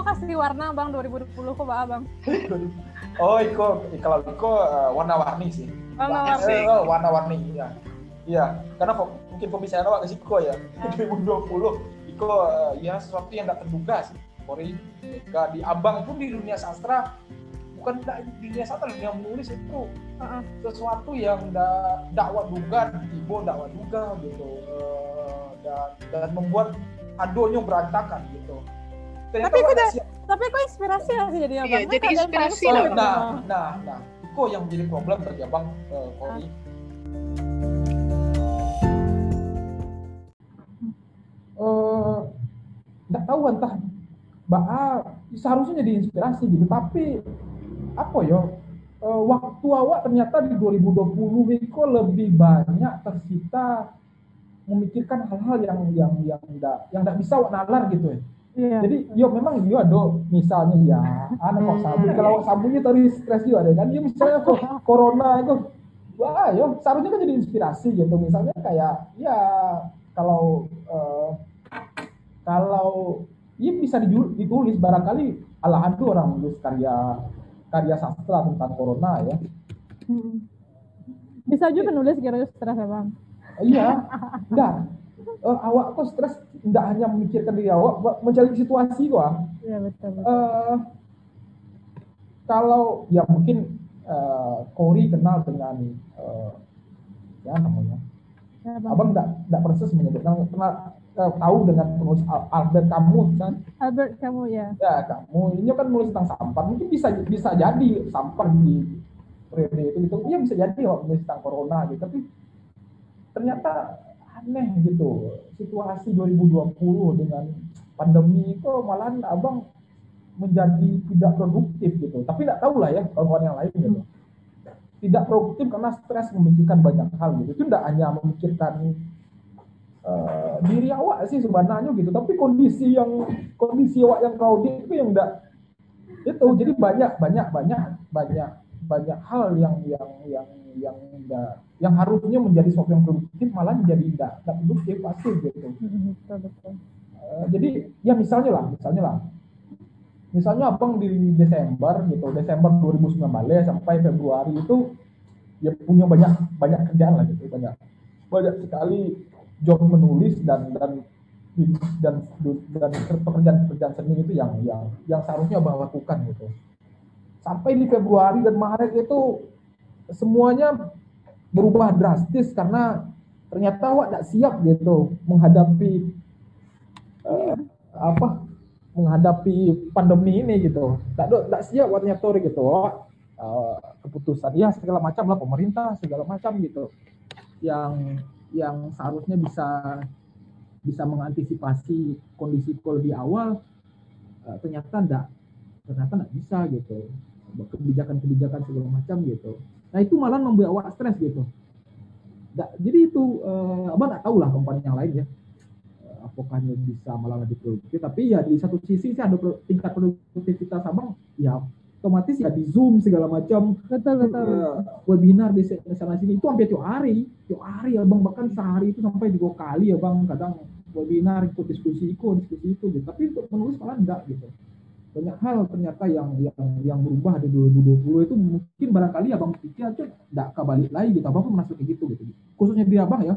Iko kasih warna bang 2020 kok bang. oh Iko kalau Iko uh, warna-warni sih. Warna-warni. Uh, warna-warni ya. Iya, karena mungkin pembicaraan awak ke Iko ya. 2020 Iko uh, ya sesuatu yang tidak terduga sih. Gak di Abang pun di dunia sastra bukan di dunia sastra dunia menulis itu uh-uh. sesuatu yang da, dakwah duga ibu dakwah duga gitu uh, dan dan membuat adonya berantakan gitu Ternyata tapi kok tapi kok inspirasi lah sih jadi abang iya, jadi inspirasi lah. Nah nah nah. Itu yang menjadi problem bagi abang uh, Kori. Nggak uh, tahu entah Mbak A seharusnya jadi inspirasi gitu tapi apa ya uh, waktu awak ternyata di 2020 Wiko lebih banyak tersita memikirkan hal-hal yang yang yang enggak yang enggak bisa awak nalar gitu ya Iya. Jadi yo memang yo ada misalnya ya anak kok sabu kalau sabunya tadi stres juga ada kan ya misalnya kok corona itu wah yo seharusnya kan jadi inspirasi gitu misalnya kayak ya kalau uh, kalau ya bisa ditulis barangkali ala ada orang menulis karya karya sastra tentang corona ya. Hmm. Bisa juga nulis kira stres ya bang. Iya, enggak. Uh, awak kok stres enggak hanya memikirkan diri awak, mencari situasi kok. Iya betul. betul. Uh, kalau ya mungkin uh, Kori kenal dengan uh, ya namanya. Ya, Abang enggak enggak persis menyebutkan uh, tahu dengan penulis Albert Camus kan? Albert Camus ya. Ya kamu ini kan nulis tentang sampah mungkin bisa bisa jadi sampah di periode itu gitu. Iya bisa jadi kok nulis tentang corona gitu tapi ternyata aneh gitu. Situasi 2020 dengan pandemi itu malah abang menjadi tidak produktif gitu. Tapi tidak tahu lah ya kawan-kawan yang lain gitu. Tidak produktif karena stres memikirkan banyak hal gitu. Itu tidak hanya memikirkan uh, diri awak sih sebenarnya gitu. Tapi kondisi yang kondisi awak yang crowded itu yang tidak itu. Jadi banyak banyak banyak banyak banyak hal yang yang yang yang enggak yang harusnya menjadi sesuatu yang produktif malah menjadi tidak tidak produktif pasti gitu. Betul, betul. Uh, jadi ya misalnya lah, misalnya lah, misalnya abang di Desember gitu, Desember 2019 sampai Februari itu ya punya banyak banyak kerjaan lah gitu, banyak banyak sekali job menulis dan dan dan dan pekerjaan-pekerjaan seni itu yang yang yang seharusnya abang lakukan gitu. Sampai di Februari dan Maret itu semuanya berubah drastis karena ternyata awak tidak siap gitu menghadapi uh, apa menghadapi pandemi ini gitu. Tidak tidak siap buat nyator gitu. Uh, keputusan ya segala macam lah pemerintah segala macam gitu. Yang yang seharusnya bisa bisa mengantisipasi kondisi lebih awal uh, ternyata tidak ternyata tidak bisa gitu kebijakan-kebijakan segala macam gitu Nah itu malah membuat awak stres gitu. Nah, jadi itu uh, abang nggak tahu lah komponi yang lain ya. Uh, apakah bisa malah lebih produktif? Tapi ya di satu sisi sih ada tingkat produktivitas abang ya otomatis ya di zoom segala macam. Betul betul. Uh, webinar di sana sini itu hampir tiap hari, tiap hari abang bahkan sehari itu sampai dua kali ya bang kadang webinar ikut diskusi ikut diskusi itu gitu. Tapi untuk menulis malah enggak gitu banyak hal ternyata yang yang yang berubah di 2020 itu mungkin barangkali abang pikir aja tidak kebalik lagi gitu. Abang pun merasa kayak gitu gitu. Khususnya di abang ya.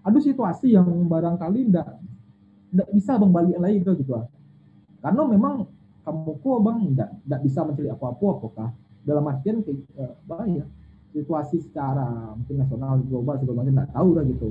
Ada situasi yang barangkali tidak tidak bisa abang balik lagi ke gitu karena memang kamu kok abang tidak tidak bisa mencari apa-apa apakah. Dalam artian kayak uh, ya situasi secara mungkin nasional global segala macam tidak tahu lah gitu.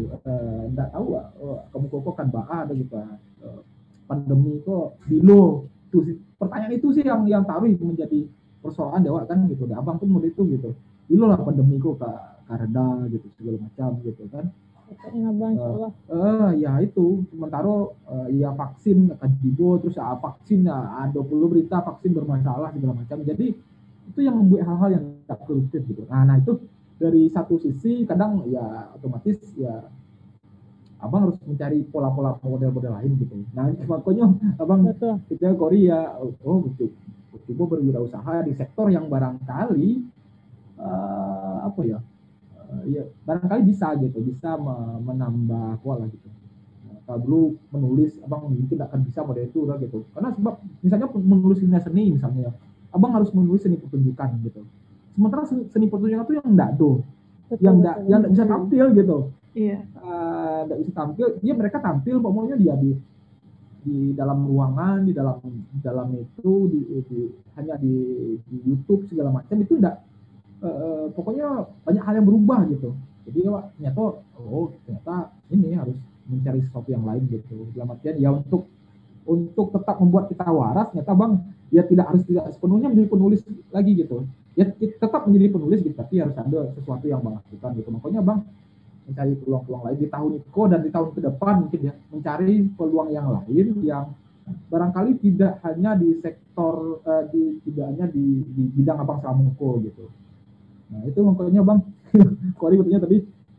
Tidak uh, tahu uh, kamu kok kan bah ada gitu uh, pandemi kok bilo itu pertanyaan itu sih yang yang taruh itu menjadi persoalan dewa kan gitu. Deh abang pun mau itu gitu. Dulu lah pandemi kok ke kareda gitu segala macam gitu kan. Uh, uh, ya itu. Sementara uh, ya vaksin kajibo terus ya vaksin ya ada perlu berita vaksin bermasalah segala macam. Jadi itu yang membuat hal-hal yang tidak produktif gitu. Nah, nah itu dari satu sisi kadang ya otomatis ya abang harus mencari pola-pola model-model lain gitu. Nah, makanya abang kerja Korea, oh betul, coba berwirausaha di sektor yang barangkali uh, apa ya, uh, ya barangkali bisa gitu, bisa menambah pola gitu. Nah, kalau dulu menulis abang mungkin tidak akan bisa model itu lah gitu. Karena sebab misalnya menulis dunia seni misalnya ya abang harus menulis seni pertunjukan gitu. Sementara seni, seni pertunjukan itu yang enggak tuh Betul, yang enggak yang enggak bisa tampil gitu. Iya. Eh, nggak bisa tampil ya mereka tampil pokoknya dia di di dalam ruangan di dalam di dalam itu di, di- hanya di, di YouTube segala macam itu enggak eh, pokoknya banyak hal yang berubah gitu. Jadi Wak, ternyata oh ternyata ini harus mencari sesuatu yang lain gitu. Dalam artian ya untuk untuk tetap membuat kita waras ternyata bang ya tidak harus tidak sepenuhnya menjadi penulis lagi gitu. Ya tetap menjadi penulis gitu tapi harus ada sesuatu yang bang lakukan gitu. Makanya bang mencari peluang-peluang lain di tahun itu dan di tahun ke depan mungkin ya mencari peluang yang lain yang barangkali tidak hanya di sektor eh, di tidak hanya di, di bidang abang Samuko gitu. Nah itu makanya bang kok ribetnya tadi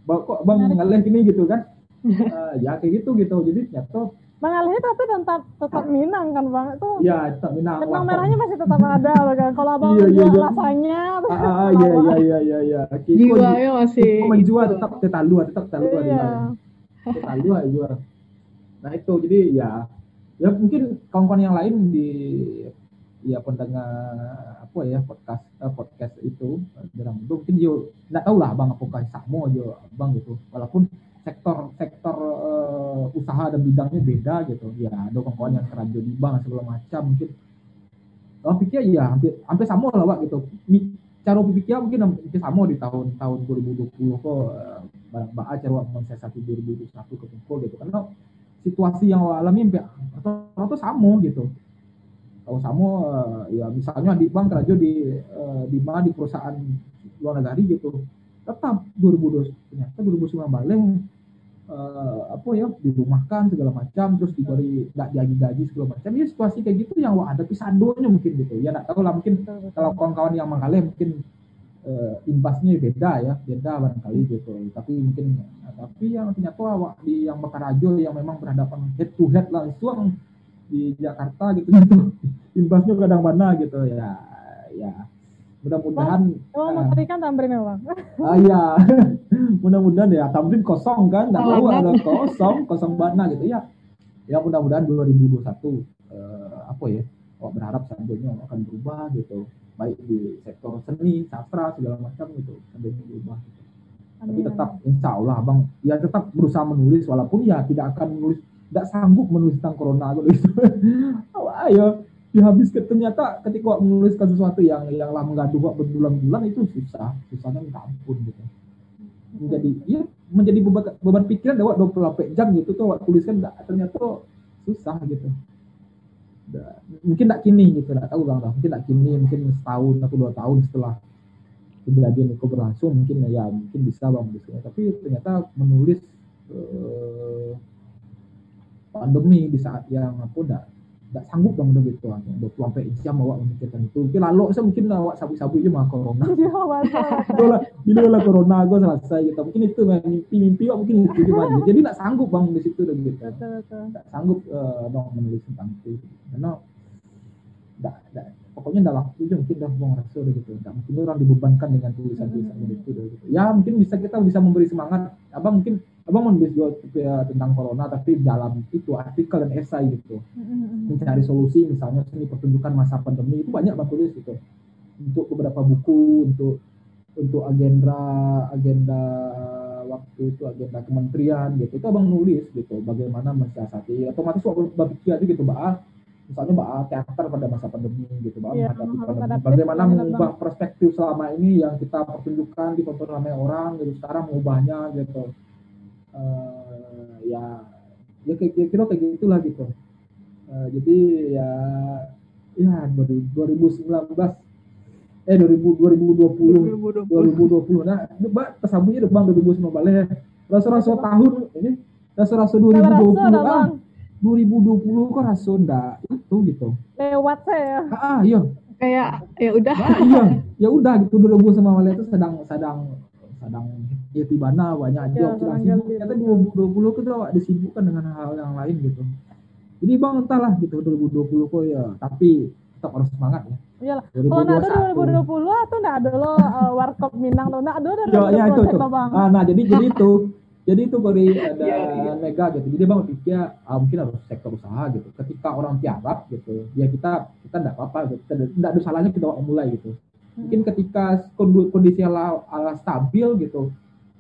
Bang, kok bang ngaleh gini gitu kan? Eh, ya kayak gitu gitu. Jadi ternyata Bang Alhi tapi tetap tetap Minang kan bang? Itu ya tetap minang. Benang merahnya masih tetap ada loh kan? Kalau abang Iya, iya, jual iya. rasanya. Ah, ah, ah, iya iya iya iya iya. Kiko Jiwanya masih Kiko menjual itu. tetap tetalua tetap tetalua di iya. mana tetalua jual. Nah itu. Jadi ya ya mungkin kawan-kawan yang lain di ya pendengar apa ya podcast eh, podcast itu dalam itu mungkin dia nggak tahu lah bang apakah sama aja bang gitu. Walaupun sektor sektor eh, usaha dan bidangnya beda gitu ya ada kawan-kawan yang kerja di bank segala macam mungkin Orang pikir ya hampir hampir sama lah Wak gitu. Cara pikir mungkin hampir sama di tahun tahun 2020 kok barang baa cara Wak mensiasati 2021 ke Tungkol gitu. Karena situasi yang alami rata-rata sama gitu. Kalau sama eh, ya misalnya di bank kerja di eh, di mana di perusahaan luar negara gitu. Tetap 2020 ternyata 2019 balik eh, apa ya dirumahkan segala macam terus diberi nggak digaji gaji segala macam. Ya situasi kayak gitu yang wah ada pisandonya mungkin gitu. Ya nggak tahu lah mungkin kalau kawan-kawan yang mengkalih mungkin eh, imbasnya beda ya beda barangkali gitu. Tapi mungkin nah, tapi yang ternyata awak di yang Bekarajo yang memang berhadapan head to head langsung di Jakarta gitu gitu imbasnya kadang mana gitu. Ya ya mudah-mudahan Oh, mau ah, tarikan tambahin ya bang Ah iya, mudah-mudahan ya Tamrin kosong kan, nggak tahu ada kosong, kosong mana gitu ya. Ya mudah-mudahan 2021 eh, apa ya, awak berharap seandainya akan berubah gitu, baik di sektor seni, sastra segala macam gitu, seandainya berubah. Gitu. Tapi tetap insya Allah bang, ya tetap berusaha menulis walaupun ya tidak akan menulis, tidak sanggup menulis tentang corona gitu. Awak ayo dihabiskan. Ternyata ketika menuliskan sesuatu yang yang lah menggaduh awak berbulan-bulan itu susah, susahnya minta ampun gitu. Menjadi ya menjadi beban, beban pikiran lewat 28 jam gitu. Tuh tuliskan nggak- ternyata susah gitu. Mungkin tidak kini gitu. Nggak tahu bang. Mungkin tidak kini mungkin setahun atau dua tahun setelah kejadian itu berlangsung mungkin ya mungkin bisa bang menulisnya tapi ternyata menulis eh, pandemi di saat yang apa enggak enggak sanggup bang udah gitu hanya 24 jam awak memikirkan itu mungkin lalu saya mungkin awak sabu-sabu aja mah corona Iya, betul. Betul lah, bila lah corona gue selesai gitu. Mungkin itu memang mimpi-mimpi kok mungkin itu gimana. Jadi nggak sanggup bang di situ dan gitu. betul betul Nggak sanggup eh, dong menulis tentang itu. Karena nggak, nggak, pokoknya nggak waktu aja mungkin dah mau rasa udah gitu. Nggak mungkin orang dibebankan dengan tulisan-tulisan itu udah gitu. Ya mungkin bisa kita bisa memberi semangat. Abang mungkin abang menulis juga eh, tentang corona tapi dalam itu artikel dan esai gitu Mm-mm. mencari solusi misalnya seni pertunjukan masa pandemi itu banyak bang tulis gitu untuk beberapa buku untuk untuk agenda agenda waktu itu agenda kementerian gitu itu abang nulis gitu bagaimana mensiasati otomatis waktu berpikir aja gitu mbak misalnya mbak teater pada masa pandemi gitu mbak menghadapi harus pandemi. bagaimana mengubah perspektif selama ini yang kita pertunjukkan ditonton ramai orang gitu sekarang mengubahnya gitu. Eh, ya ya kayak kira kayak gitulah gitu. Eh, jadi ya ya 2019 eh 2000, 2020 2020 nah mbak tersambungnya udah bang 2019 ya. Rasa-rasa tahun ini rasa-rasa Kalau 2020 rasa ada, ah Bang. 2020 kok rasa ndak itu gitu lewat saya ah ah, iya Kayak ya udah. Nah, iya, ya udah gitu 2000 sama Malaysia itu sedang sedang sedang ya tibana banyak aja Ya, sibuk. Ternyata 2020 kita awak disibukkan dengan hal yang lain gitu. Jadi bang entahlah gitu 2020 kok ya, tapi tetap harus semangat ya. iyalah kalau nggak ada 2021. 2020 tuh nggak ada lo uh, warkop Minang tuh nggak ada udah Ya, ya itu, itu. bang Ah, nah jadi jadi itu jadi itu dari ada Iya, iya. mega gitu. Jadi bang pikir ah, mungkin harus sektor usaha gitu. Ketika orang tiarap gitu ya kita kita tidak apa-apa gitu. Tidak ada salahnya kita awak mulai gitu. Mungkin ketika kondu- kondisi ala, ala stabil gitu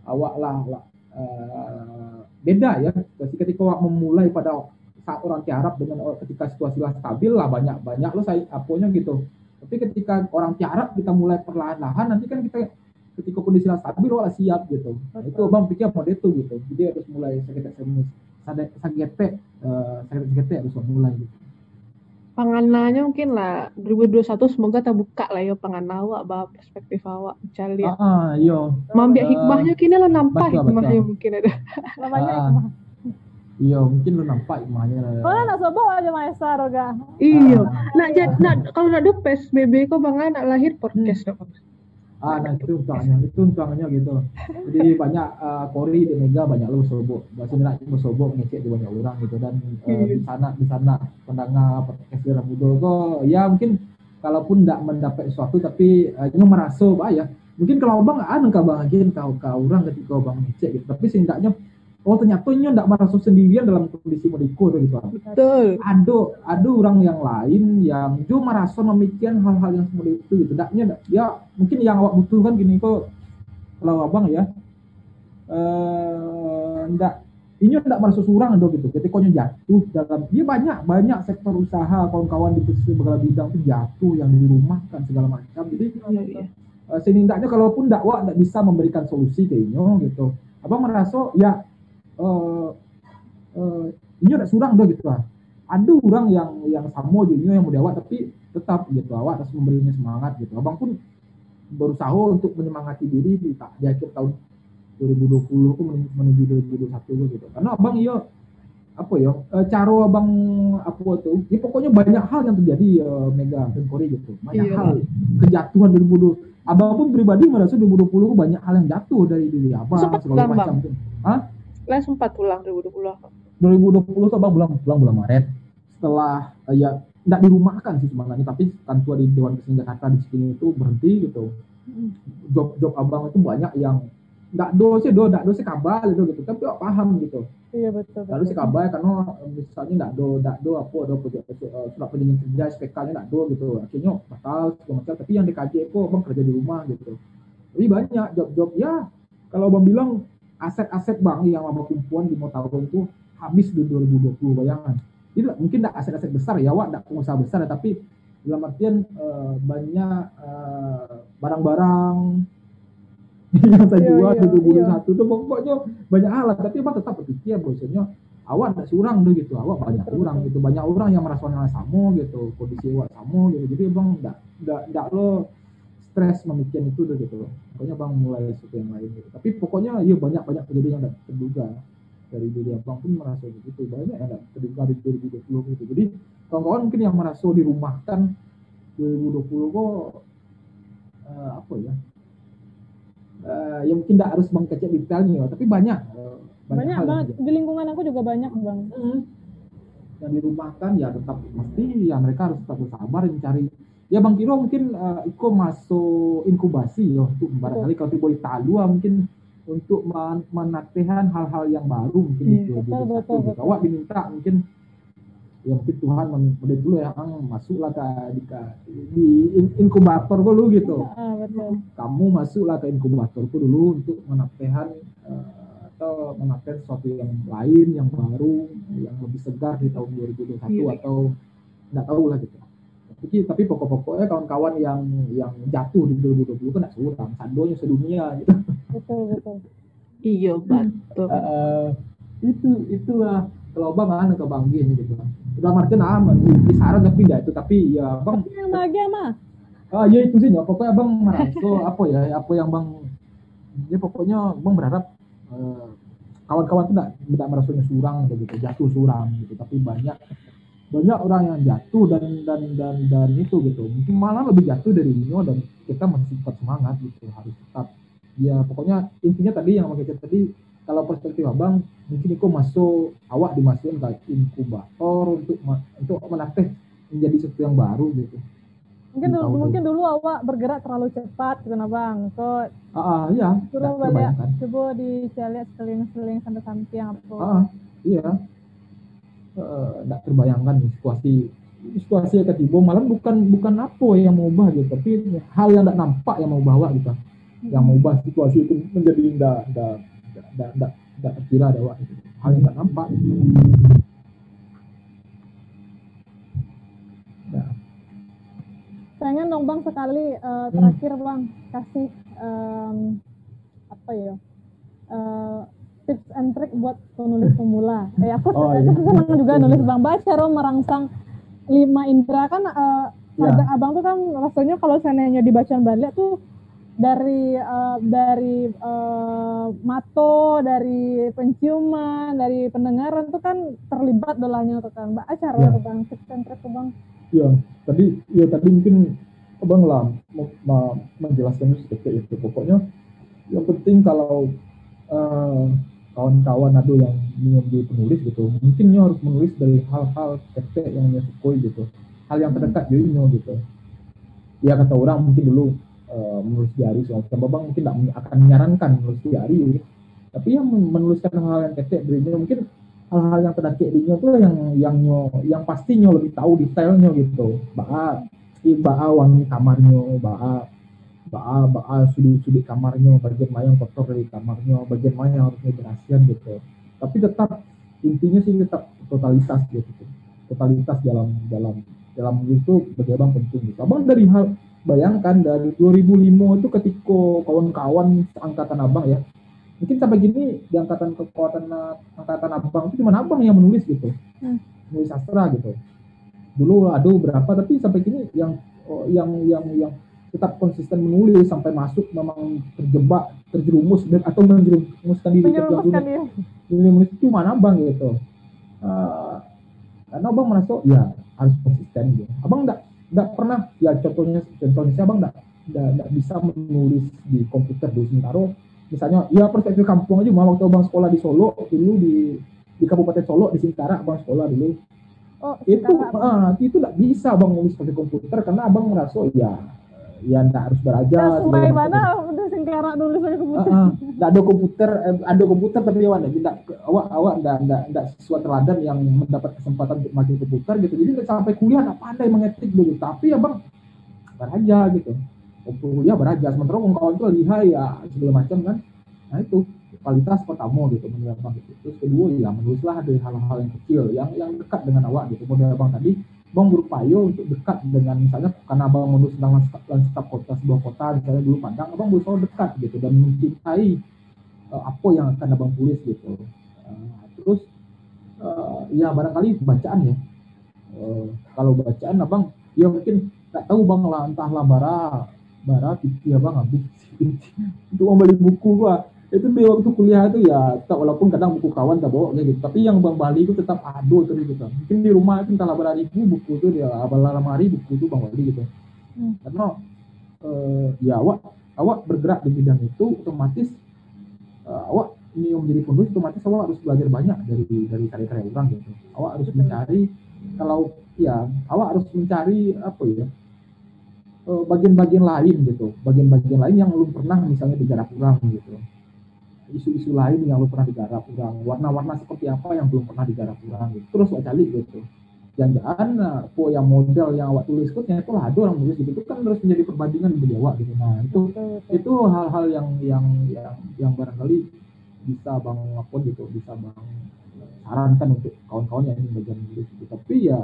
awak lah, lah, eh, beda ya. Jadi ketika awak memulai pada saat orang tiarap dengan ketika situasi lah stabil lah banyak banyak lo saya aponya gitu. Tapi ketika orang tiarap kita mulai perlahan-lahan nanti kan kita ketika kondisi lah stabil awak lah siap gitu nah, itu bang pikir model itu gitu jadi harus mulai sakit sakit sakit sakit sakit harus mulai gitu Pangananya mungkin lah 2021 semoga terbuka lah ya pangan awak bah perspektif awak cari ah, ah iya Mambiak Eh, hikmahnya kini lah nampak betul, hikmahnya betul. mungkin ada. Namanya Ah. hikmah. iya mungkin lu nampak hikmahnya Kau nak sobo aja maestar Roga. Iya. Ah. Nak jad, nak kalau nak do PSBB kok bang nak lahir podcast dong. Ah, nah itu untangannya, itu untangannya gitu. Jadi banyak uh, Kori di Mega banyak lo sobok, bahasa Indonesia bersobok ngecek di banyak orang gitu dan uh, di sana di sana pendengar podcast Dera Mudo kok ya mungkin kalaupun tidak mendapat sesuatu tapi uh, nyo merasa bah ya. Mungkin kalau abang anu kau bahagian kau kau orang ketika abang ngecek gitu, tapi setidaknya oh ternyata nyo tidak merasa sendirian dalam kondisi mediko gitu. ah Betul. ada ada orang yang lain yang juga merasa memikirkan hal-hal yang seperti itu gitu. Daknya ya mungkin yang awak butuhkan gini kok kalau abang ya eh ndak ini ndak merasa surang do gitu. Ketika nyo jatuh dalam dia banyak banyak sektor usaha kawan-kawan di segala bidang itu jatuh yang dirumahkan segala macam. Jadi Iya, iya. uh, setidaknya kalaupun dakwah tidak bisa memberikan solusi ke inyo gitu abang merasa ya uh, uh, inyo tidak surang doh gitu lah ada orang yang yang sama juga yang mau awak tapi tetap gitu awak harus memberinya semangat gitu. Abang pun berusaha untuk menyemangati diri di, di akhir tahun 2020 ku menuju, menuju 2021 gitu. Karena abang iya apa ya eh, cara abang apa tuh ya pokoknya banyak hal yang terjadi eh, Mega dan Kori gitu. Banyak Iya. hal kejatuhan 2020 abang pun pribadi merasa 2020 ku banyak hal yang jatuh dari diri abang Sempat segala macam tuh. Hah? Lah sempat pulang 2020. 2020 tuh abang pulang pulang bulan Maret setelah eh, ya tidak dirumahkan sih sebenarnya tapi kantor di Dewan Kesenian Jakarta di sini itu berhenti gitu job-job abang itu banyak yang nggak do sih do nggak do sih kabal itu gitu tapi awak paham gitu Iya betul. lalu si betul. kabar karena eh, misalnya nggak do nggak do apa do proyek eh, surat perjanjian kerja SPK-nya nggak do gitu akhirnya batal segala macam tapi yang DKJ kok bang kerja di rumah gitu tapi banyak job-job ya kalau abang bilang aset-aset bang yang abang kumpulan di mau tahun itu habis di 2020 bayangan. Itu mungkin nggak aset-aset besar ya wak nggak pengusaha besar ya, tapi dalam artian eh, banyak eh, barang-barang yang saya Iya, jual iya, di 2021 iya. itu pokoknya banyak hal tapi abang tetap berpikir bahwasanya awak tidak surang deh gitu. Awak banyak Betul, orang gitu. Banyak orang yang merasa hal sama gitu kondisi awak sama gitu. Jadi tidak tidak tidak lo stres memikirkan itu deh gitu pokoknya bang mulai sesuatu yang lain gitu tapi pokoknya ya banyak banyak kejadian yang tidak terduga dari diri abang pun merasa begitu banyak yang tidak terduga di 2020 gitu jadi kawan-kawan mungkin yang merasa dirumahkan 2020 kok eh, apa ya eh, yang mungkin tidak harus bang kecek detailnya tapi banyak eh, Banyak yang banget. Di lingkungan aku juga banyak bang. Hmm. yang dirumahkan ya tetap mesti ya mereka harus tetap bersabar mencari ya bang Kiro mungkin eh, Iko masuk inkubasi ya untuk barangkali kalau tiba Italua mungkin untuk men- menatihan hal-hal yang baru mungkin Iya, itu betul, gitu. betul, betul. awak diminta mungkin ya mungkin Tuhan memberi dulu ya Ang, masuklah ke di, ke- di in- inkubator dulu gitu Ah betul. kamu masuklah ke inkubatorku dulu untuk menatihan eh, atau menatihan sesuatu yang lain yang baru yang lebih segar di tahun 2021 Iya. atau nggak tahu lah gitu tapi tapi pokok-pokoknya kawan-kawan yang yang jatuh di 2020 kan surang sandonya sedunia gitu Betul betul. Iya betul. Eh, itu itulah kalau bang anu ke bang gini gitu udah martin aman di saran tapi tidak itu tapi ya bang Tapi yang bahagia mah. Ah ya itu sih ya. pokoknya bang merasa apa ya apa yang bang ya pokoknya bang berharap eh, kawan-kawan tuh tidak tidak merasanya surang gitu jatuh surang gitu tapi banyak banyak orang yang jatuh dan dan dan dan itu gitu mungkin malah lebih jatuh dari Nino dan kita masih tetap semangat gitu harus tetap ya pokoknya intinya tadi yang pakai tadi kalau perspektif abang mungkin Iko masuk awak dimasukkan ke inkubator untuk untuk menatih menjadi sesuatu yang baru gitu Mungkin dulu, mungkin dulu awak bergerak terlalu cepat gitu nah bang. Kok Ah, ah, iya, nggak balik terbayangkan. coba dicari seling-seling sampai samping apa. Ah, iya. Tidak terbayangkan nih situasi situasi yang ketiba malah bukan bukan apa yang mau ubah gitu, tapi hal yang tidak nampak yang mau bawa gitu. Yang mau ubah situasi itu menjadi tidak tidak tidak tidak tidak terkira ada wak, gitu. Hal yang tidak nampak. Gitu. Nah, Pengen dong bang sekali eh, terakhir bang kasih em, apa ya eh, tips and trick buat penulis pemula. Eh aku, Oh, aku iya. senang juga nulis bang. Baca cara merangsang lima indera kan eh, Ya. abang, tuh kan rasanya kalau seandainya dibacaan balik tuh dari eh, dari eh, mato, dari penciuman, dari pendengaran tuh kan terlibat dolanya tuh kan. Mbak acara Ya. tuh bang tips and trick tuh bang. ya tadi ya tadi mungkin abang lah menjelaskannya seperti itu. Pokoknya yang penting kalau eh, kawan-kawan ada yang ingin jadi penulis gitu, mungkin nyo harus menulis dari hal-hal ketek yang nyo sukoi gitu, hal yang terdekat jadi nyo gitu. Ya kata orang mungkin dulu eh, menulis diari soal bang mungkin tidak akan menyarankan menulis diari, tapi yang men- menuliskan hal yang ketek dari nyo mungkin hal-hal yang terdekat di nyo tuh yang yang nyo yang pasti nyo lebih tahu detailnya gitu. Baa, i baa wangi kamarnya, baa baa baa sudut-sudut kamarnya, bagian mana yang kotor dari kamarnya, bagian mana yang harusnya berasihan gitu. Tapi tetap intinya sih tetap totalitas gitu. Totalitas dalam dalam dalam itu bagi abang penting gitu. Abang dari hal bayangkan dari 2005 itu ketika kawan-kawan angkatan abang ya mungkin sampai gini di angkatan kekuatan angkatan abang itu cuma abang yang menulis gitu Hmm. menulis sastra gitu dulu ada berapa tapi sampai gini yang oh, yang yang yang tetap konsisten menulis sampai masuk memang terjebak terjerumus dan atau menjerumuskan diri ke dalam Menyerumuskan dunia. menulis itu mana abang gitu. Eh, karena abang merasa ya harus konsisten gitu. Abang enggak enggak pernah ya contohnya contohnya saya abang enggak enggak, bisa menulis di komputer dulu sementara misalnya ya perspektif kampung aja mah waktu abang sekolah di Solo dulu di di Kabupaten Solo di Singkara abang sekolah dulu. Oh, itu ah, itu enggak bisa abang nulis pakai komputer karena abang merasa ya ya enggak harus sampai macam. mana udah singkara dulu saya komputer. ah. Nggak ada komputer, eh, ada komputer tapi nggak tidak awak awak nggak nggak nggak siswa teladan yang mendapat kesempatan untuk makin komputer gitu. Jadi nggak sampai kuliah nggak pandai mengetik dulu. Tapi ya bang beraja gitu. Waktu kuliah beraja. Sementara kawan-kawan itu lihai ya segala macam kan. Nah itu kualitas pertama gitu menurut abang gitu. Terus kedua ya menulislah dari hal-hal yang kecil yang yang dekat dengan awak gitu. Model abang tadi Bang berupaya untuk dekat dengan misalnya karena abang menulis tentang lanskap, kota sebuah kota misalnya dulu Padang, abang berusaha dekat gitu dan mencintai eh, apa yang akan abang tulis gitu. Eh, terus eh, ya barangkali bacaan ya. Eh, kalau bacaan abang ya mungkin nggak tahu bang lah entahlah bara bara pipi abang habis untuk membeli buku gua itu di waktu kuliah itu ya tak walaupun kadang buku kawan tak bawa kayak gitu tapi yang bang Bali itu tetap ada terus gitu mungkin di rumah itu entahlah berapa ribu buku itu dia abal lemari buku itu bang Bali gitu Hmm. karena eh, ya awak awak bergerak di bidang itu otomatis eh, awak ini yang menjadi penulis otomatis awak harus belajar banyak dari dari karya-karya orang gitu. Awak harus Betul. mencari kalau ya awak harus mencari apa ya eh, bagian-bagian lain gitu. Bagian-bagian lain yang belum pernah misalnya digarap orang gitu isu-isu lain yang belum pernah digarap orang warna-warna seperti apa yang belum pernah digarap orang gitu. Terus awak cari gitu. Jangan-jangan nah, apa yang model yang awak tulis itu ternyata lah ada orang tulis gitu. Itu kan harus menjadi perbandingan bagi awak gitu. Nah itu itu hal-hal yang yang yang yang barangkali bisa bang apa gitu bisa bang sarankan untuk kawan-kawan yang ingin belajar menulis gitu. Tapi ya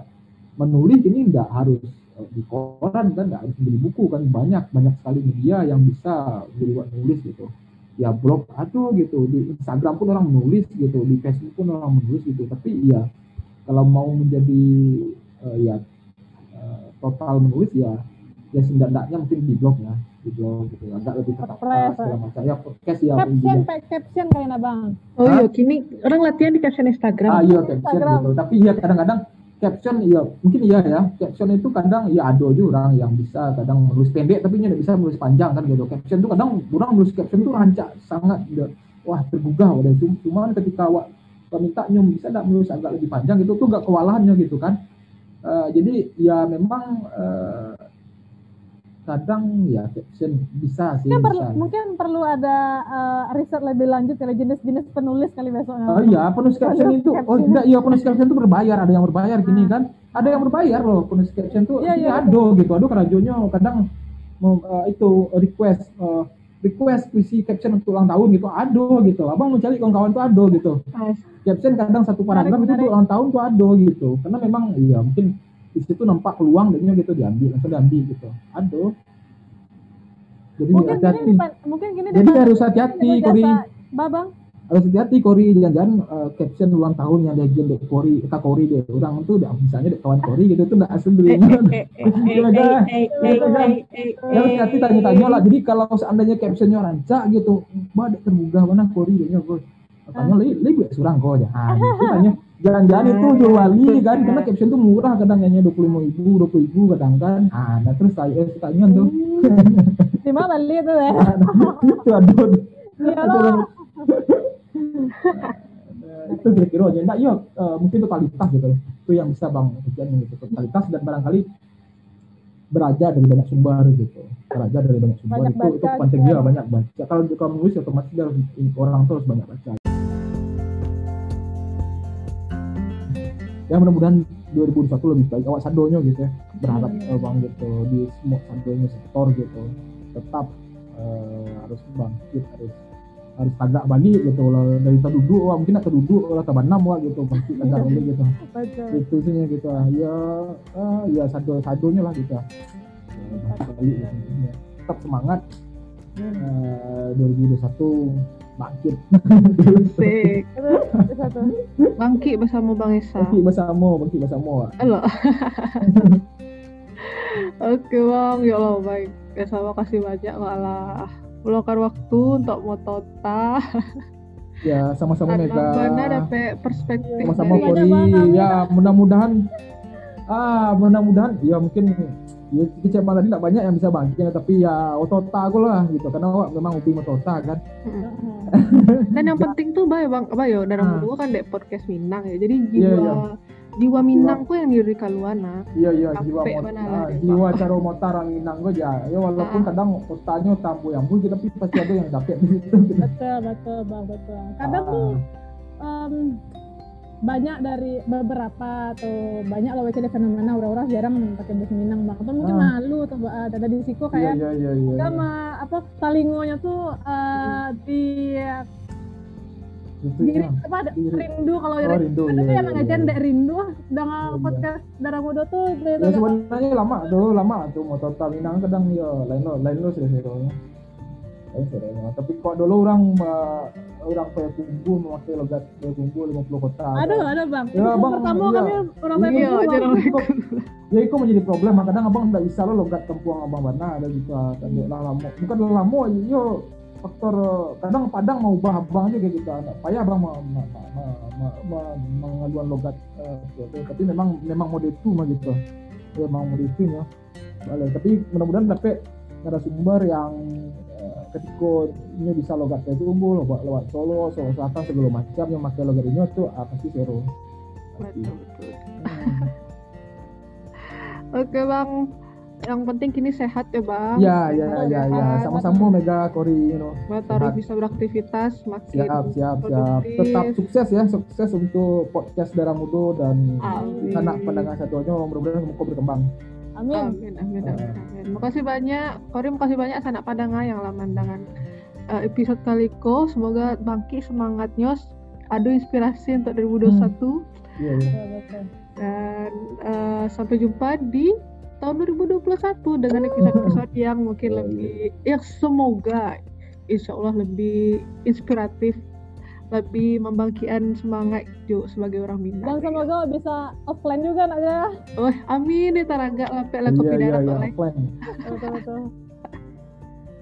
menulis ini enggak harus eh, di koran kan enggak harus membeli buku kan. Banyak banyak sekali media yang bisa buat nulis gitu ya blog atau gitu di Instagram pun orang menulis gitu di Facebook pun orang menulis gitu. Tapi ya kalau mau menjadi eh, ya eh, total menulis ya ya setidaknya mungkin di blog ya di blog gitu agak lebih tertata segala macam. Ya podcast ya Caption, caption kalian abang. Oh iya, kini orang latihan di caption Instagram. ah iya caption Instagram. gitu. Tapi ya kadang-kadang caption ya mungkin iya ya. Caption itu kadang ya ada juga orang yang bisa kadang menulis pendek tapi tidak bisa menulis panjang kan gitu. Caption itu kadang orang menulis caption itu rancak sangat wah tergugah udah itu cuman ketika awak minta nyum bisa tidak menulis agak lebih panjang itu tuh gak kewalahannya gitu kan. Eh, jadi ya memang eh, kadang ya caption bisa sih Mungkin perlu, bisa. mungkin perlu ada eh, riset lebih lanjut ya jenis-jenis penulis kali besoknya. Oh iya, penulis caption itu, oh enggak, iya penulis caption itu berbayar, ada yang berbayar gini kan, ada yang berbayar loh penulis caption tuh, Iya, iya, ado gitu, ado kerajonya kadang mau, eh, itu request, eh, request puisi caption untuk ulang tahun gitu, ado gitu, abang mencari kawan-kawan tuh ado gitu, caption kadang satu paragraf Menarik, itu menarik. ulang tahun tuh ado gitu, karena memang iya mungkin di situ nampak peluang jadinya gitu diambil, langsung diambil gitu, ado. Jadi mungkin hati-hati, mungkin gini Jadi dipan- harus hati-hati, Kori. babang harus hati-hati Kori jangan-jangan eh, caption ulang tahun yang dia dek Kori kita Kori deh orang tuh udah misalnya dek kawan Kori gitu tuh nggak asli Ya hati-hati tanya-tanya lah. Jadi kalau seandainya captionnya rancak gitu, mbak tergugah mana Kori deknya gue. Tanya li, li buat surang kok ya. Tanya. Jangan-jangan itu jual wali kan, karena caption tuh murah kadang hanya dua puluh lima ribu, dua puluh ribu kadang kan. Ah, nah terus saya eh, tanya tuh, di mana beli itu ya? itu aduh. Iya loh. Itu kira-kira aja. Nah, iya, eh, mungkin totalitas gitu. Itu yang bisa bang ujian gitu. Totalitas dan barangkali belajar dari banyak sumber gitu. Belajar dari banyak sumber Banyak itu itu penting juga. juga banyak baca. Kalau kalau menulis otomatis orang tuh harus banyak baca. Ya mudah-mudahan 2021 lebih baik awak sadonya gitu ya. Berharap Amin. eh, bang gitu di semua sadonya sektor gitu. Tetap eh, harus bangkit harus harus tagak balik gitu lah dari terduduk wah mungkin nak terduduk lah tabanam wah gitu bangkit tagak balik gitu itu sih gitu ah. ya ah, ya sado sadonya lah gitu ya, balik gitu. Ya. tetap semangat eh, 2021 bangkit Sik. Itu itu satu. Bangki bersama Bang Esa. bangkit bersama bangkit bersama. Halo. Oke bang, ya Allah baik. Ya sama kasih banyak malah meluangkan waktu untuk motota. ya sama-sama Mega mana dapat perspektif sama-sama Kori ya mudah-mudahan ah mudah-mudahan ya mungkin ya kecewa tadi tidak banyak yang bisa bangkit tapi ya otota aku lah gitu karena awak memang hobi otota kan. Dan yang penting tuh bay bang, apa yo dalam Ah. dua kan dek podcast Minang ya. Jadi Iya, jiwa iya. jiwa Minang ku yang diri kaluana. Iya iya jiwa mot mana ah, Dek, jiwa cara motar orang Minang gue ya. Ya walaupun Ah. kadang kotanya tampu yang puji tapi pasti ada yang dapet di situ. gitu. Betul, betul, bang, betul. Kadang Ah, tuh em, banyak dari beberapa atau banyak loh WCD fenomena orang-orang jarang pakai bahasa Minang bang atau mungkin Ah. malu atau uh, ada di siku iya kayak iya iya iya. sama apa talingonya tuh eh, di Itu diri ya. apa rindu kalau Oh, rindu, ada iya, tuh yang iya, ngajarin iya. dek rindu dengan Iya, iya. podcast darah muda tuh itu Ya sebenarnya lama tuh lama tuh motor Minang kadang ya lain lo lain lo sudah seronya. Tapi kok dulu orang eh, orang kayak kumbu memakai logat kayak kumbu 50 kota. aduh ada. bang. Ya, Bang, pertama iya. kami orang lain Iya, ya itu menjadi problem. Kadang abang nggak bisa lo logat tempuang abang mana ada gitu kan lah lama bukan lah lama yo faktor eh, kadang padang mau ubah abang aja gitu. Anak payah abang mau ma- ma- ma- ma- ma- mengaduan logat eh, gitu. tapi memang memang mode itu mah gitu. Ya memang mode itu ya tapi mudah-mudahan dapet narasumber yang eh, ketika ini bisa logat kayak tumbuh lewat lewat Solo Solo Selatan segala macam yang pakai logat ini tuh ah, pasti seru Pasti. Betul, betul. Hmm. Oke bang, yang penting kini sehat ya bang. Ya, ya, ya, ya. Sehat. Sama-sama Mega Kori, you know. Bisa beraktivitas makin Siap, siap, siap. produktif. Tetap sukses ya, sukses untuk podcast Darah Mudo dan sanak pendengar satunya. Mudah-mudahan berkembang. Amin Amin, amin, amin, Ah. amin. Makasih banyak, Kori makasih banyak sanak padanga yang lah mandangan eh, episode kali ko. Semoga bangkit semangatnya, ada inspirasi untuk 2021 Iya, iya. Betul, betul. dan eh, sampai jumpa di tahun 2021 dengan episode-episode yang mungkin Iya, lebih, yang semoga insya Allah lebih inspiratif, lebih membangkitkan semangat Jo sebagai orang dan Minang. semoga bisa offline juga nak ya Oh, amin ya taraga lapek lah kopi Iya, iya, darat iya. betul betul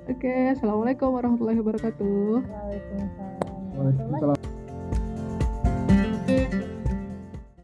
Oke, assalamualaikum warahmatullahi wabarakatuh. Waalaikumsalam Waalaikumsalam.